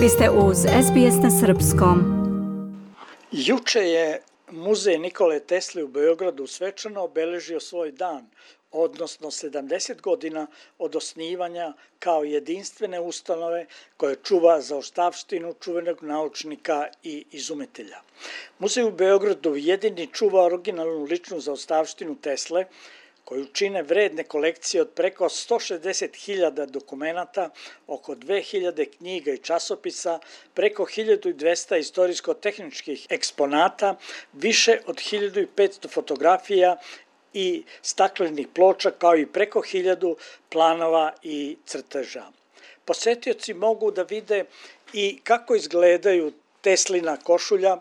Vi ste uz SBS na Srpskom. Juče je Muzej Nikole Tesle u Beogradu svečano obeležio svoj dan, odnosno 70 godina od osnivanja kao jedinstvene ustanove koje čuva za oštavštinu čuvenog naučnika i izumitelja. Muzej u Beogradu jedini čuva originalnu ličnu za oštavštinu Tesle, koju čine vredne kolekcije od preko 160.000 dokumenta, oko 2000 knjiga i časopisa, preko 1200 istorijsko-tehničkih eksponata, više od 1500 fotografija i staklenih ploča, kao i preko 1000 planova i crteža. Posetioci mogu da vide i kako izgledaju Teslina košulja,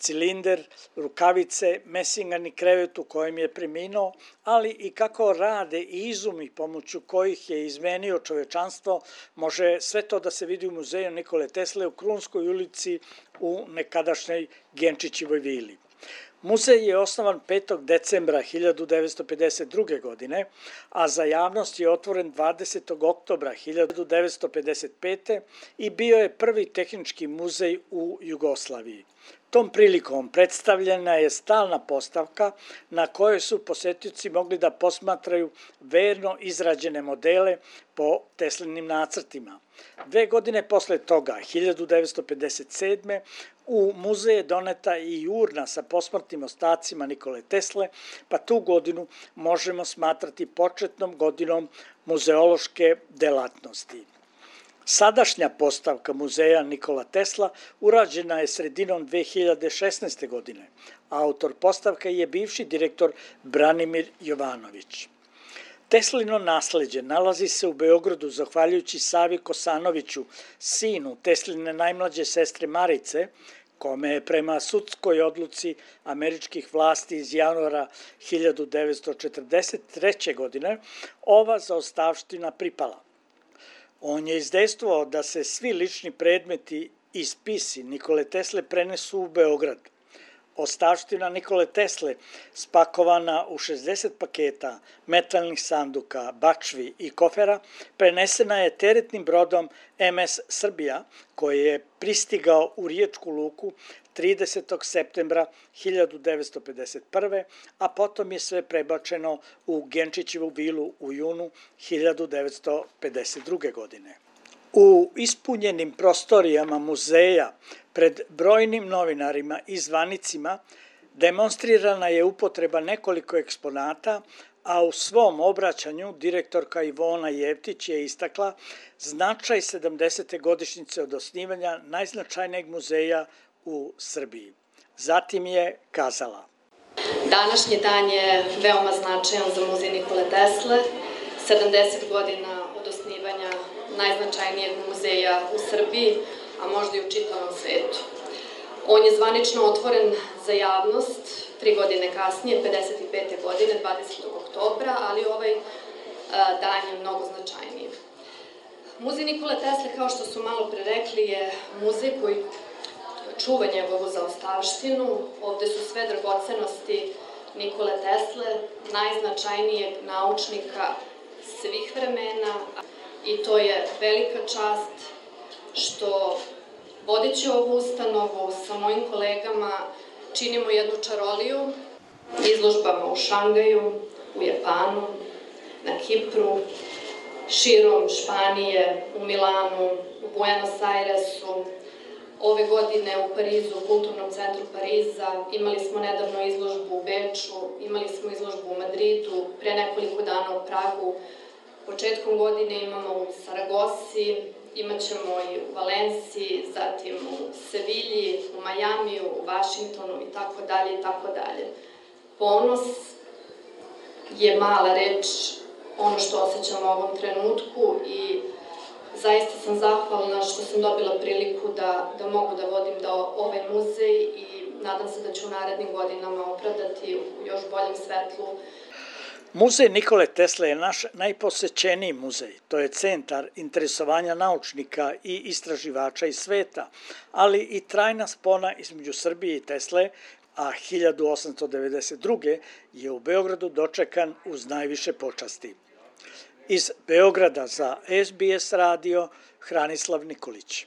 cilinder, rukavice, mesingarni krevet u kojem je preminuo, ali i kako rade i izumi pomoću kojih je izmenio čovečanstvo, može sve to da se vidi u muzeju Nikole Tesle u Krunskoj ulici u nekadašnjoj Genčićivoj vili. Muzej je osnovan 5. decembra 1952. godine, a za javnost je otvoren 20. oktobra 1955. i bio je prvi tehnički muzej u Jugoslaviji. Tom prilikom predstavljena je stalna postavka na kojoj su posetioci mogli da posmatraju verno izrađene modele po Teslinim nacrtima. Dve godine posle toga, 1957. u muzej je doneta i urna sa posmrtnim ostacima Nikole Tesle, pa tu godinu možemo smatrati početnom godinom muzeološke delatnosti. Sadašnja postavka muzeja Nikola Tesla urađena je sredinom 2016. godine. Autor postavka je bivši direktor Branimir Jovanović. Teslino nasleđe nalazi se u Beogradu zahvaljujući Savi Kosanoviću, sinu Tesline najmlađe sestre Marice, kome je prema sudskoj odluci američkih vlasti iz januara 1943. godine ova zaostavština pripala. On je izdejstvovao da se svi lični predmeti i spisi Nikole Tesle prenesu u Beograd. Ostavština Nikole Tesle, spakovana u 60 paketa metalnih sanduka, bačvi i kofera, prenesena je teretnim brodom MS Srbija, koji je pristigao u Riječku luku 30. septembra 1951. a potom je sve prebačeno u Genčićevu vilu u junu 1952. godine. U ispunjenim prostorijama muzeja pred brojnim novinarima i zvanicima demonstrirana je upotreba nekoliko eksponata, a u svom obraćanju direktorka Ivona Jevtić je istakla značaj 70. godišnjice od osnivanja najznačajnijeg muzeja u Srbiji. Zatim je kazala. Današnji dan je veoma značajan za muzej Nikole Tesle. 70 godina od osnivanja najznačajnijeg muzeja u Srbiji, a možda i u čitavom svetu. On je zvanično otvoren za javnost tri godine kasnije, 55. godine, 20. oktobra, ali ovaj dan je mnogo značajniji. Muzej Nikole Tesle, kao što su malo pre rekli, je muzej koji čuva njegovu zaostavštinu. Ovde su sve dragocenosti Nikole Tesle, najznačajnijeg naučnika svih vremena i to je velika čast što vodeći ovu ustanovu sa mojim kolegama činimo jednu čaroliju izložbama u Šangaju, u Japanu, na Kipru, širom Španije, u Milanu, u Buenos Airesu, ove godine u Parizu, u Kulturnom centru Pariza, imali smo nedavno izložbu u Beču, imali smo izložbu u Madridu, pre nekoliko dana u Pragu, početkom godine imamo u Saragosi, imaćemo i u Valenciji, zatim u Sevilji, u Majamiju, u Vašingtonu i tako dalje i tako dalje. Ponos je mala reč, ono što osjećam u ovom trenutku i zaista sam zahvalna što sam dobila priliku da, da mogu da vodim da ovaj muzej i nadam se da ću u narednim godinama opravdati u još boljem svetlu Muzej Nikole Tesle je naš najposećeniji muzej. To je centar interesovanja naučnika i istraživača iz sveta, ali i trajna spona između Srbije i Tesle, a 1892. je u Beogradu dočekan uz najviše počasti. Iz Beograda za SBS radio Hranislav Nikolić.